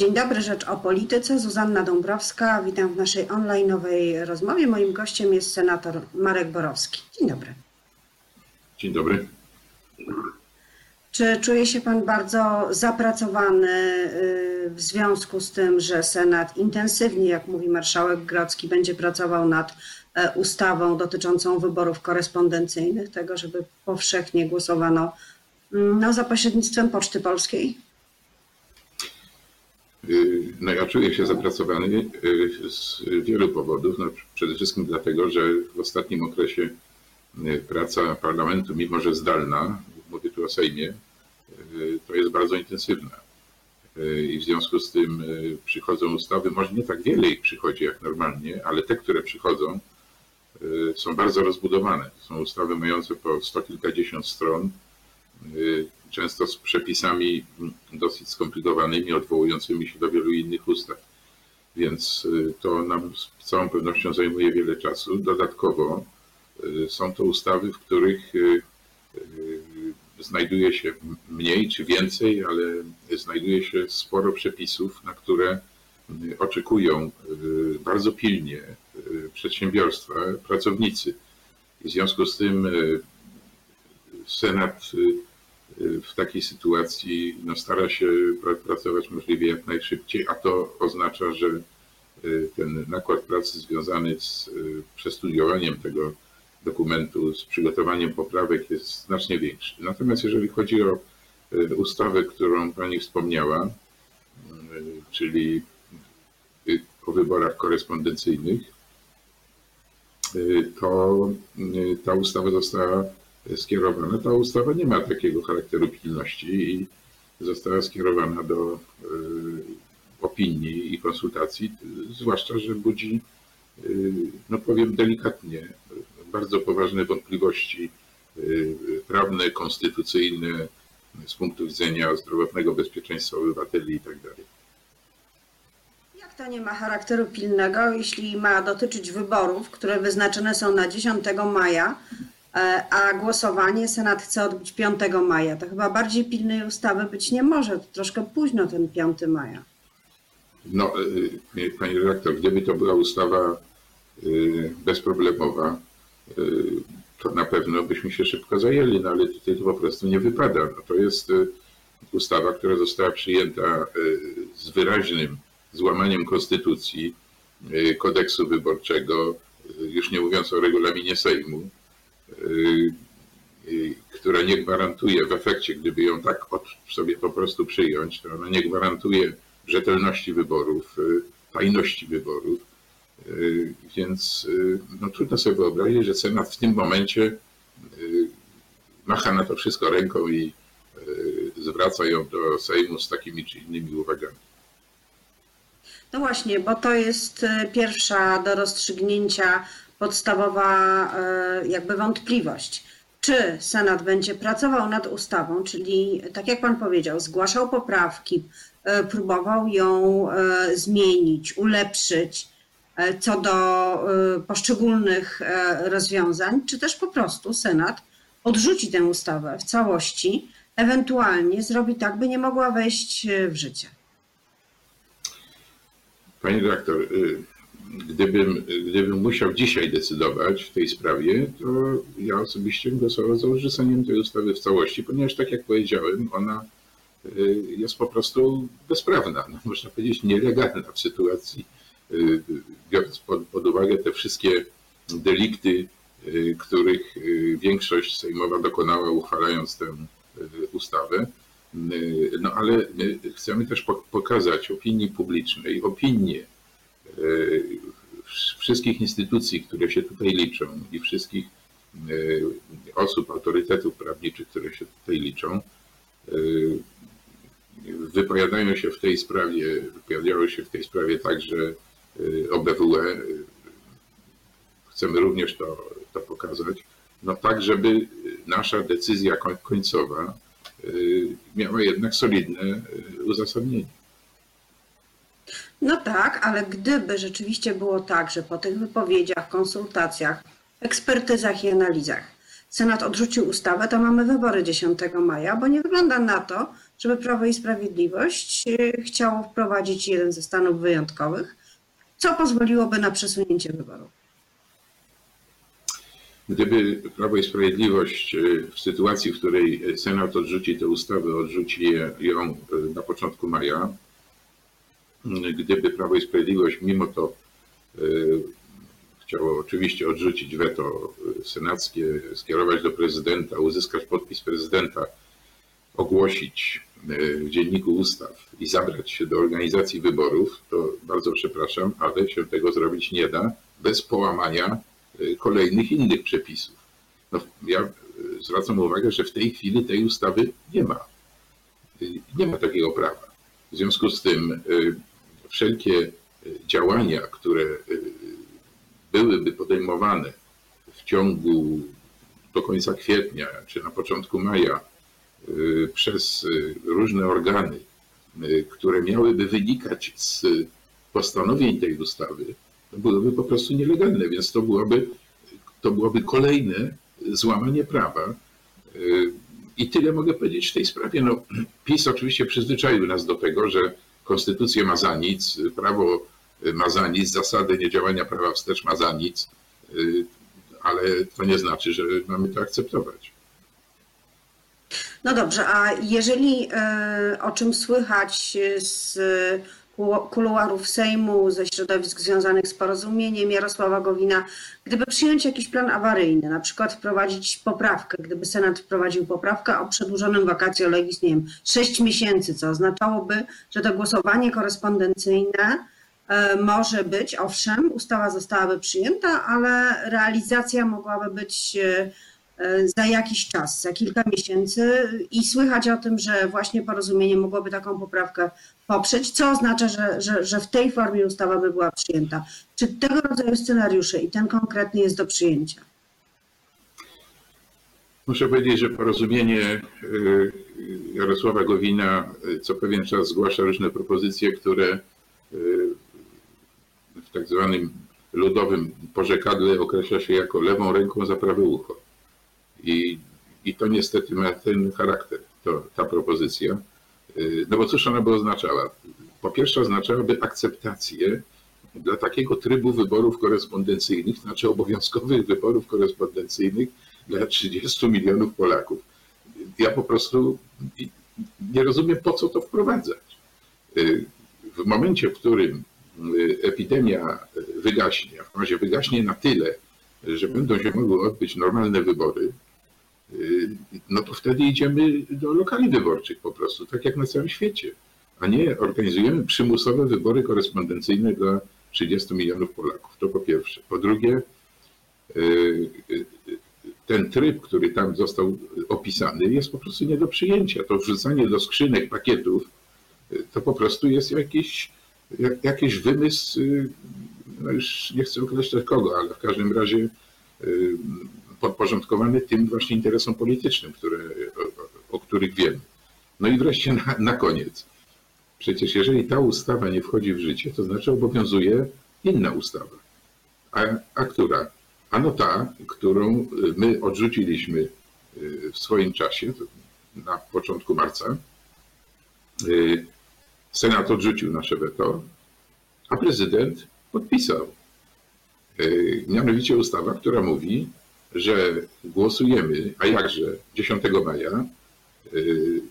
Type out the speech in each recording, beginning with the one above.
Dzień dobry, Rzecz o Polityce. Zuzanna Dąbrowska. Witam w naszej online'owej rozmowie. Moim gościem jest senator Marek Borowski. Dzień dobry. Dzień dobry. Czy czuje się Pan bardzo zapracowany y, w związku z tym, że Senat intensywnie, jak mówi marszałek Grodzki, będzie pracował nad e, ustawą dotyczącą wyborów korespondencyjnych, tego, żeby powszechnie głosowano mm, no, za pośrednictwem Poczty Polskiej? Y, no ja czuję się zapracowany y, z wielu powodów. No, przede wszystkim dlatego, że w ostatnim okresie y, praca parlamentu, mimo że zdalna, mówię tu o Sejmie, to jest bardzo intensywna. I w związku z tym przychodzą ustawy, może nie tak wiele ich przychodzi jak normalnie, ale te, które przychodzą, są bardzo rozbudowane. Są ustawy mające po sto kilkadziesiąt stron, często z przepisami dosyć skomplikowanymi, odwołującymi się do wielu innych ustaw. Więc y, to nam z całą pewnością zajmuje wiele czasu. Dodatkowo y, są to ustawy, w których y, znajduje się mniej czy więcej, ale znajduje się sporo przepisów, na które oczekują bardzo pilnie przedsiębiorstwa, pracownicy. W związku z tym Senat w takiej sytuacji no, stara się pracować możliwie jak najszybciej, a to oznacza, że y, ten nakład pracy związany z y, przestudiowaniem tego dokumentu, z przygotowaniem poprawek jest znacznie większy. Natomiast jeżeli chodzi o y, ustawę, którą Pani wspomniała, czyli o wyborach korespondencyjnych, to ta ustawa została skierowana. Ta ustawa nie ma takiego charakteru pilności i została skierowana do e, opinii i konsultacji, zwłaszcza, że budzi, e, no powiem delikatnie, bardzo poważne wątpliwości e, prawne, konstytucyjne z punktu widzenia zdrowotnego bezpieczeństwa obywateli itd. Tak Jak to nie ma charakteru pilnego, jeśli ma dotyczyć wyborów, które wyznaczone są na 10 maja, a głosowanie Senat chce odbyć 5 maja. To chyba bardziej pilnej ustawy być nie może. To troszkę późno ten 5 maja. No, e, e, pani redaktor, gdyby to była ustawa bezproblemowa, to na pewno byśmy się szybko zajęli, no ale tutaj to po prostu nie wypada. No, to jest ustawa, która została przyjęta z wyraźnym złamaniem konstytucji, kodeksu wyborczego, już nie mówiąc o regulaminie Sejmu która nie gwarantuje w efekcie, gdyby ją tak sobie po prostu przyjąć, to ona nie gwarantuje rzetelności wyborów, y, tajności wyborów. Więc no, trudno sobie wyobrazić, że Senat w tym momencie macha na to wszystko ręką i zwraca ją do Sejmu z takimi czy innymi uwagami. No właśnie, bo to jest pierwsza do rozstrzygnięcia podstawowa e, jakby wątpliwość. Czy Senat będzie pracował nad ustawą, czyli tak jak Pan powiedział, zgłaszał poprawki, e, próbował ją e, zmienić, ulepszyć co do poszczególnych rozwiązań, czy też po prostu Senat odrzuci tę ustawę w całości, ewentualnie zrobi tak, by nie mogła wejść w życie. Pani dyrektor, y, gdybym, gdybym musiał dzisiaj decydować w tej sprawie, to ja osobiście głosował za odrzuceniem tej ustawy w całości, ponieważ tak jak powiedziałem, ona y, jest po prostu bezprawna, no, można powiedzieć nielegalna w sytuacji, y, biorąc pod, pod uwagę te wszystkie delikty, y, których większość sejmowa dokonała uchwalając tę ustawę. No ale chcemy też pokazać opinii publicznej, opinię wszystkich instytucji, które się tutaj liczą i wszystkich e, osób, autorytetów prawniczych, które się tutaj liczą, e, wypowiadają się w tej sprawie, wypowiadają się w tej sprawie także OBWE. Chcemy również to, to pokazać. No tak, żeby nasza decyzja końcowa miała jednak solidne uzasadnienie. No tak, ale gdyby rzeczywiście było tak, że po tych wypowiedziach, konsultacjach, ekspertyzach i analizach Senat odrzucił ustawę, to mamy wybory 10 maja, bo nie wygląda na to, żeby Prawo i Sprawiedliwość e, chciało wprowadzić jeden ze stanów wyjątkowych, co pozwoliłoby na przesunięcie wyborów. Gdyby Prawo i Sprawiedliwość e, w sytuacji, w której Senat odrzuci tę ustawę, odrzuci ją e, na początku maja, gdyby Prawo i Sprawiedliwość mimo to chciało oczywiście odrzucić weto senackie, skierować do prezydenta, uzyskać podpis prezydenta, ogłosić w dzienniku ustaw i zabrać się do organizacji wyborów, to bardzo przepraszam, ale się tego zrobić nie da bez połamania kolejnych innych przepisów. No, ja zwracam uwagę, że w tej chwili tej ustawy nie ma. Nie ma takiego prawa. W związku z tym wszelkie działania, które byłyby podejmowane w ciągu do końca kwietnia czy na początku maja y, przez różne organy, które miałyby wynikać z postanowień tej ustawy, byłyby po prostu nielegalne, więc to byłoby, to byłoby kolejne złamanie prawa. I tyle mogę powiedzieć w tej sprawie. No, PiS oczywiście przyzwyczaił nas do tego, że konstytucję ma za nic, prawo ma za nic, zasady niedziałania prawa wstecz ma za nic, y, ale to nie znaczy, że mamy to akceptować. No dobrze, a jeżeli y, o czym słychać z kuluarów Sejmu, ze środowisk związanych z porozumieniem Jarosława Gowina, gdyby przyjąć jakiś plan awaryjny, na przykład wprowadzić poprawkę, gdyby Senat wprowadził poprawkę o przedłużonym vacatio legis, nie wiem, 6 miesięcy, co oznaczałoby, że to głosowanie korespondencyjne E, może być, owszem, ustawa zostałaby przyjęta, ale realizacja mogłaby być e, za jakiś czas, za kilka miesięcy i słychać o tym, że właśnie porozumienie mogłoby taką poprawkę poprzeć, co oznacza, że, że, że w tej formie ustawa by była przyjęta. Czy tego rodzaju scenariusze i ten konkretny jest do przyjęcia? Muszę powiedzieć, że porozumienie Jarosława Gowina co pewien czas zgłasza różne propozycje, które w tak zwanym ludowym porzekadle określa się jako lewą ręką za prawe ucho. I, i to niestety ma ten charakter, to, ta propozycja. Y, no bo cóż ona by oznaczała? Po pierwsze oznaczałaby akceptację dla takiego trybu wyborów korespondencyjnych, znaczy obowiązkowych wyborów korespondencyjnych dla 30 milionów Polaków. Ja po prostu nie rozumiem, po co to wprowadzać. Y, w momencie, w którym Y, epidemia wygaśnie, a w razie wygaśnie na tyle, że będą się mogły odbyć normalne wybory, no to wtedy idziemy do lokali wyborczych po prostu, tak jak na całym świecie, a nie organizujemy przymusowe wybory korespondencyjne dla 30 milionów Polaków. To po pierwsze. Po drugie, y, ten tryb, który tam został opisany, jest po prostu nie do przyjęcia. To wrzucanie do skrzynek pakietów to po prostu jest jakiś jak, jakiś wymysł, y, no już nie chcę określać kogo, ale w każdym razie y, podporządkowany tym właśnie interesom politycznym, które, o, o których wiemy. No i wreszcie na, na koniec. Przecież jeżeli ta ustawa nie wchodzi w życie, to znaczy obowiązuje inna ustawa. A, a która? Ano ta, którą my odrzuciliśmy y, w swoim czasie, na początku marca, Senat odrzucił nasze weto, a prezydent podpisał. E, mianowicie ustawa, która mówi, że głosujemy, a jakże 10 maja, e,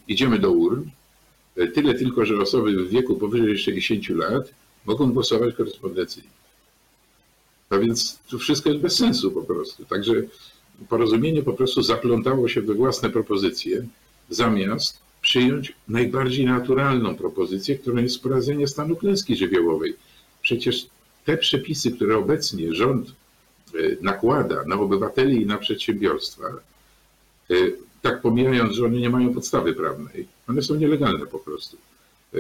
idziemy do urn, e, tyle tylko, że osoby w wieku powyżej 60 lat mogą głosować korespondencyjnie. A więc to wszystko jest bez sensu po prostu. Także porozumienie po prostu zaplątało się we własne propozycje, zamiast przyjąć najbardziej naturalną propozycję, którą jest wprowadzenie stanu klęski żywiołowej. Przecież te przepisy, które obecnie rząd nakłada na obywateli i na przedsiębiorstwa, e, tak pomijając, że one nie mają podstawy prawnej, one są nielegalne po prostu, e,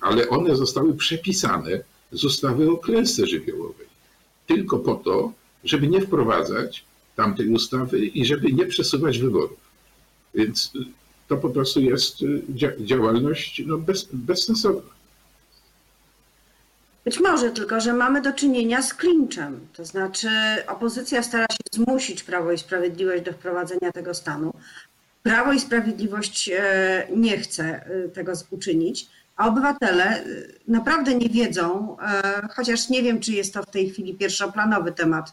ale one zostały przepisane z ustawy o klęsce żywiołowej. Tylko po to, żeby nie wprowadzać tamtej ustawy i żeby nie przesuwać wyborów. Więc to po prostu jest y, działalność no, bez, bezsensowna. Być może, tylko że mamy do czynienia z klinczem. To znaczy opozycja stara się zmusić Prawo i Sprawiedliwość do wprowadzenia tego stanu, Prawo i Sprawiedliwość e, nie chce e, tego uczynić, a obywatele e, naprawdę nie wiedzą, chociaż nie wiem, czy jest to w tej chwili pierwszoplanowy temat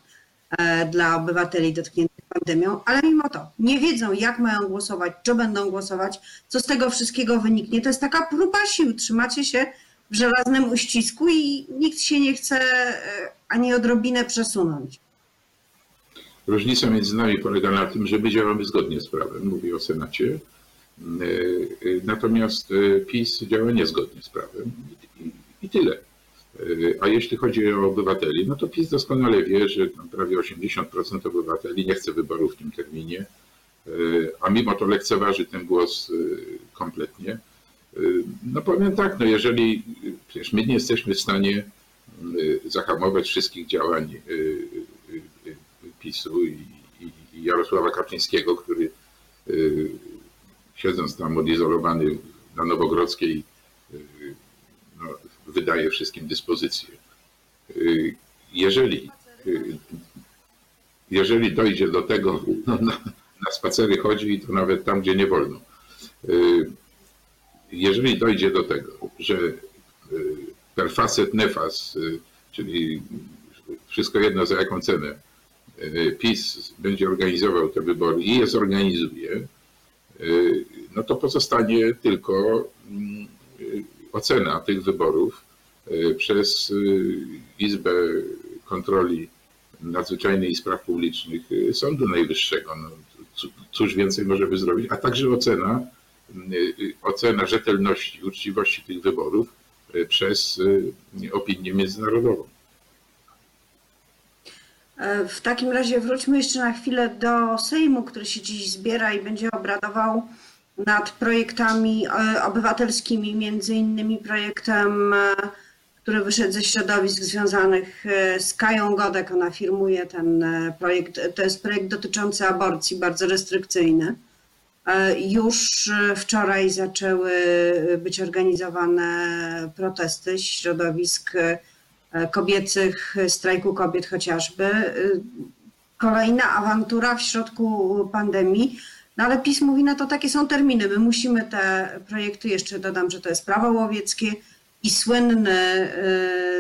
dla obywateli dotkniętych pandemią, ale mimo to nie wiedzą, jak mają głosować, czy będą głosować, co z tego wszystkiego wyniknie. To jest taka próba sił. Trzymacie się w żelaznym uścisku i nikt się nie chce e, ani odrobinę przesunąć. Różnica między nami polega na tym, że my działamy zgodnie z prawem, mówię o Senacie, E, e, natomiast PiS działa niezgodnie z prawem i, tyle. A jeśli chodzi o obywateli, no to PiS doskonale wie, że prawie 80% obywateli nie chce wyborów w tym terminie, a mimo to lekceważy ten głos kompletnie. E, No powiem tak, no jeżeli przecież my nie jesteśmy w stanie e, zahamować wszystkich działań e, PiSu i, i, Jarosława Kaczyńskiego, który y, siedząc tam odizolowany na Nowogrodzkiej y, no, wydaje wszystkim dyspozycję. Y, Jeżeli, y, jeżeli dojdzie do tego, no, na, na spacery chodzi i to nawet tam, gdzie nie wolno. Jeżeli dojdzie do tego, że y, per facet nefas, y, czyli wszystko jedno za jaką cenę, y, PiS będzie organizował te wybory i je zorganizuje, no to pozostanie tylko mm, ocena tych wyborów przez Izbę Kontroli Nadzwyczajnej i Spraw Publicznych Sądu Najwyższego. No, cóż więcej możemy zrobić, a także ocena, ocena rzetelności, uczciwości tych wyborów y, przez y, opinię międzynarodową. E, W takim razie wróćmy jeszcze na chwilę do Sejmu, który się dziś zbiera i będzie obradował nad projektami e, obywatelskimi, między innymi projektem, e, który wyszedł ze środowisk związanych z Kają Godek. Ona firmuje ten projekt. To jest projekt dotyczący aborcji, bardzo restrykcyjny. E, Już e, wczoraj zaczęły być organizowane protesty środowisk e, kobiecych, strajku kobiet chociażby. Kolejna awantura w środku pandemii. No ale PiS mówi, no to takie są terminy. My musimy te projekty, jeszcze dodam, że to jest prawo łowieckie i słynny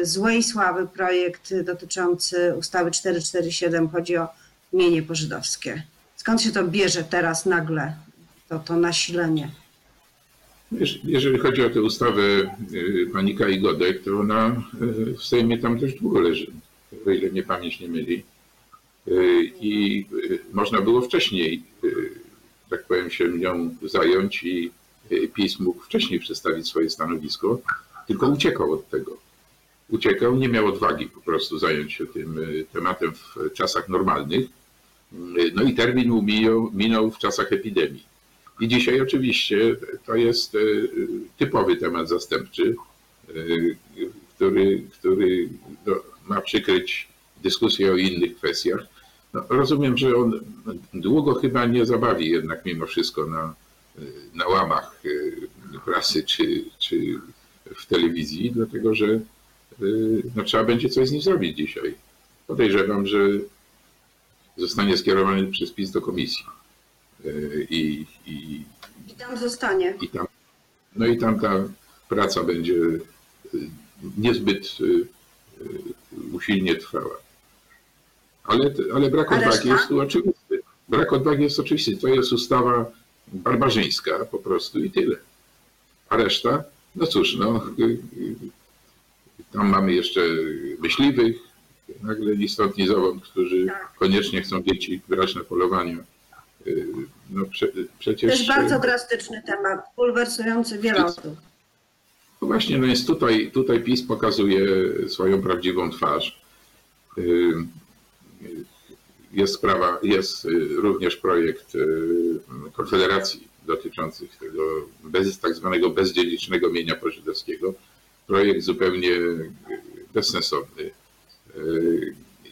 złej sławy projekt dotyczący ustawy 447. Chodzi o mienie pożydowskie. Skąd się to bierze teraz nagle, to, to nasilenie? Jeż- Jeżeli chodzi o tę ustawę y, pani Kai Godek, to ona y, w Sejmie tam dość długo leży, o ile mnie pamięć nie myli. Y, I można było wcześniej, tak powiem, się nią zająć i PiS mógł wcześniej przedstawić swoje stanowisko, tylko uciekał od tego. Uciekał, nie miał odwagi po prostu zająć się tym tematem w czasach normalnych. No i termin mu minął w czasach epidemii. I dzisiaj oczywiście to jest e, typowy temat zastępczy, e, który, który ma przykryć dyskusję o innych kwestiach. No, rozumiem, że on długo chyba nie zabawi jednak mimo wszystko na, na łamach e, prasy czy, czy w telewizji, dlatego że e, no, trzeba będzie coś z nim zrobić dzisiaj. Podejrzewam, że zostanie skierowany przez PiS do komisji. E, I, i, I tam zostanie. i tam, no i tam ta praca będzie y, niezbyt y, y, usilnie trwała. Ale, ale brak odwagi jest tu oczywisty. Brak odwagi jest oczywisty. To jest ustawa barbarzyńska po prostu i tyle. A reszta? No cóż, no, y, y, tam mamy jeszcze myśliwych, nagle ni stąd, ni zowąd, którzy Tak. koniecznie chcą dzieci brać na polowania. No prze, To przecież... jest bardzo drastyczny temat, bulwersujący wiele osób. No właśnie, no jest tutaj, tutaj PiS pokazuje swoją prawdziwą twarz. Ym, Jest sprawa, jest y, również projekt Konfederacji dotyczących tego bez, tak zwanego bezdziedzicznego mienia pożydowskiego. Projekt zupełnie bezsensowny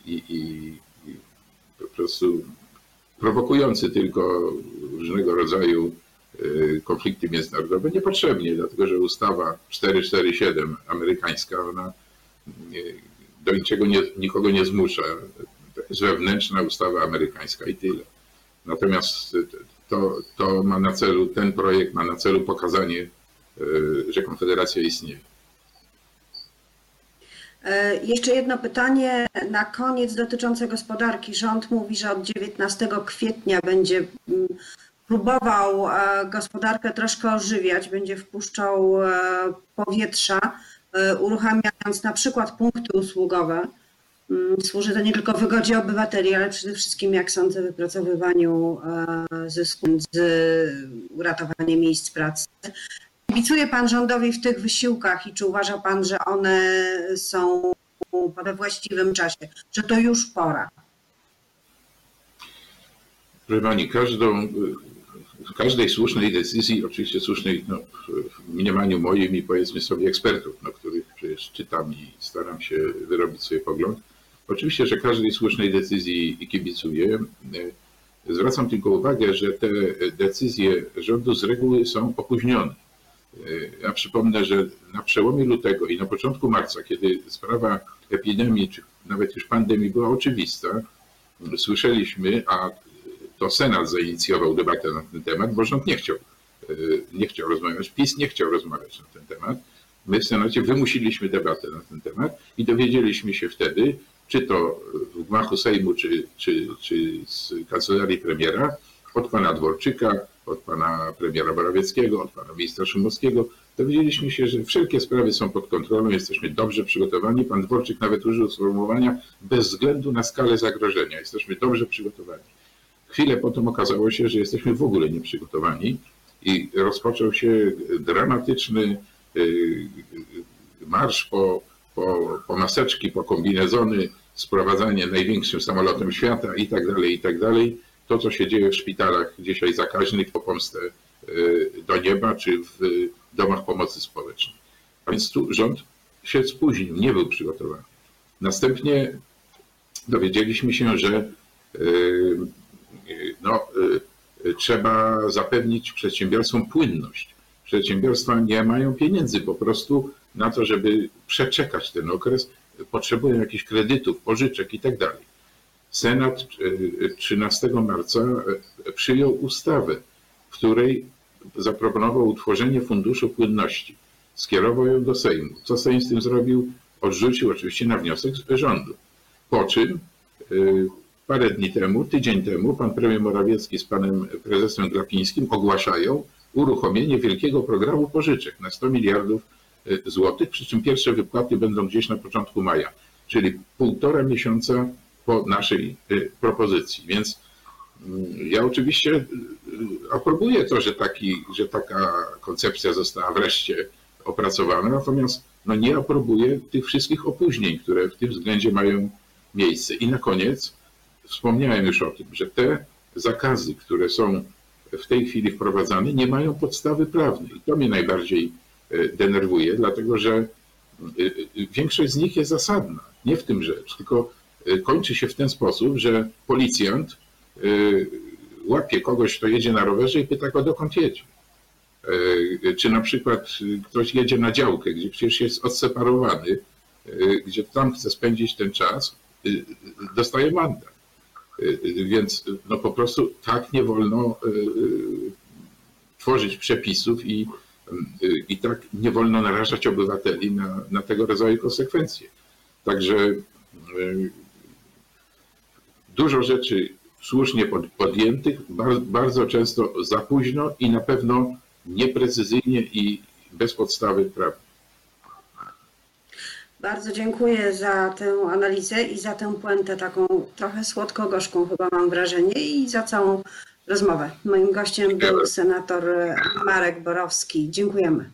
i, i po prostu prowokujący tylko różnego rodzaju y, konflikty międzynarodowe niepotrzebnie, dlatego że ustawa 447 amerykańska, ona y, do niczego nie, nikogo nie zmusza. To jest wewnętrzna ustawa amerykańska i tyle. Natomiast to, to ma na celu, ten projekt ma na celu pokazanie, y, że Konfederacja istnieje. E, Jeszcze jedno pytanie na koniec dotyczące gospodarki. Rząd mówi, że od 19 kwietnia będzie mm, próbował e, gospodarkę troszkę ożywiać, będzie wpuszczał e, powietrza, uruchamiając na przykład punkty usługowe. Mm, Służy to nie tylko wygodzie obywateli, ale przede wszystkim, jak sądzę, wypracowywaniu zysku z miejsc pracy. Kibicuje Pan rządowi w tych wysiłkach i czy uważa Pan, że one są we właściwym czasie, że to już pora? Proszę Pani, każdą, każdej słusznej decyzji, oczywiście słusznej no, w mniemaniu moim i powiedzmy sobie ekspertów, no, których przecież czytam i staram się wyrobić sobie pogląd, oczywiście, że każdej słusznej decyzji kibicuję. Zwracam tylko uwagę, że te decyzje rządu z reguły są opóźnione. Ja przypomnę, że na przełomie lutego i na początku marca, kiedy sprawa epidemii, czy nawet już pandemii była oczywista, słyszeliśmy, a to Senat zainicjował debatę na ten temat, bo rząd nie chciał, nie chciał rozmawiać, PiS nie chciał rozmawiać na ten temat. My w Senacie wymusiliśmy debatę na ten temat i dowiedzieliśmy się wtedy, czy to w gmachu Sejmu, czy, czy, czy z kancelarii premiera, od pana Dworczyka, od pana premiera Morawieckiego, od pana ministra Szumowskiego, dowiedzieliśmy się, że wszelkie sprawy są pod kontrolą, jesteśmy dobrze przygotowani. Pan Dworczyk nawet użył sformułowania bez względu na skalę zagrożenia. Jesteśmy dobrze przygotowani. Chwilę potem okazało się, że jesteśmy w ogóle nieprzygotowani i rozpoczął się dramatyczny y, marsz po, po, po maseczki, po kombinezony, sprowadzanie największym samolotem świata i tak dalej, i tak dalej. To, co się dzieje w szpitalach dzisiaj zakaźnych, po pomstę y, do nieba, czy w domach pomocy społecznej. A więc tu rząd się spóźnił, nie był przygotowany. Następnie dowiedzieliśmy się, że y, no, trzeba zapewnić przedsiębiorstwom płynność. Przedsiębiorstwa nie mają pieniędzy po prostu na to, żeby przeczekać ten okres, potrzebują jakichś kredytów, pożyczek i tak dalej. Senat 13 marca przyjął ustawę, w której zaproponował utworzenie Funduszu Płynności. Skierował ją do Sejmu. Co Sejm z tym zrobił? Odrzucił oczywiście na wniosek rządu. Po czym parę dni temu, tydzień temu, pan premier Morawiecki z panem prezesem Glapińskim ogłaszają uruchomienie wielkiego programu pożyczek na 100 miliardów złotych, przy czym pierwsze wypłaty będą gdzieś na początku maja, czyli półtora miesiąca po naszej propozycji. Więc ja oczywiście aprobuję to, że, taki, że taka koncepcja została wreszcie opracowana, natomiast no nie aprobuję tych wszystkich opóźnień, które w tym względzie mają miejsce. I na koniec wspomniałem już o tym, że te zakazy, które są w tej chwili wprowadzane, nie mają podstawy prawnej. I to mnie najbardziej denerwuje, dlatego że większość z nich jest zasadna. Nie w tym rzecz, tylko kończy się w ten sposób, że policjant łapie kogoś, kto jedzie na rowerze i pyta go, dokąd jedzie. Czy na przykład ktoś jedzie na działkę, gdzie przecież jest odseparowany, gdzie tam chce spędzić ten czas, dostaje mandat. Więc no po prostu tak nie wolno tworzyć przepisów i, i tak nie wolno narażać obywateli na, na tego rodzaju konsekwencje. Także dużo rzeczy słusznie podjętych, bardzo często za późno i na pewno nieprecyzyjnie i bez podstawy prawnej. Bardzo dziękuję za tę analizę i za tę puentę taką trochę słodko-gorzką chyba mam wrażenie i za całą rozmowę. Moim gościem był senator Marek Borowski. Dziękujemy.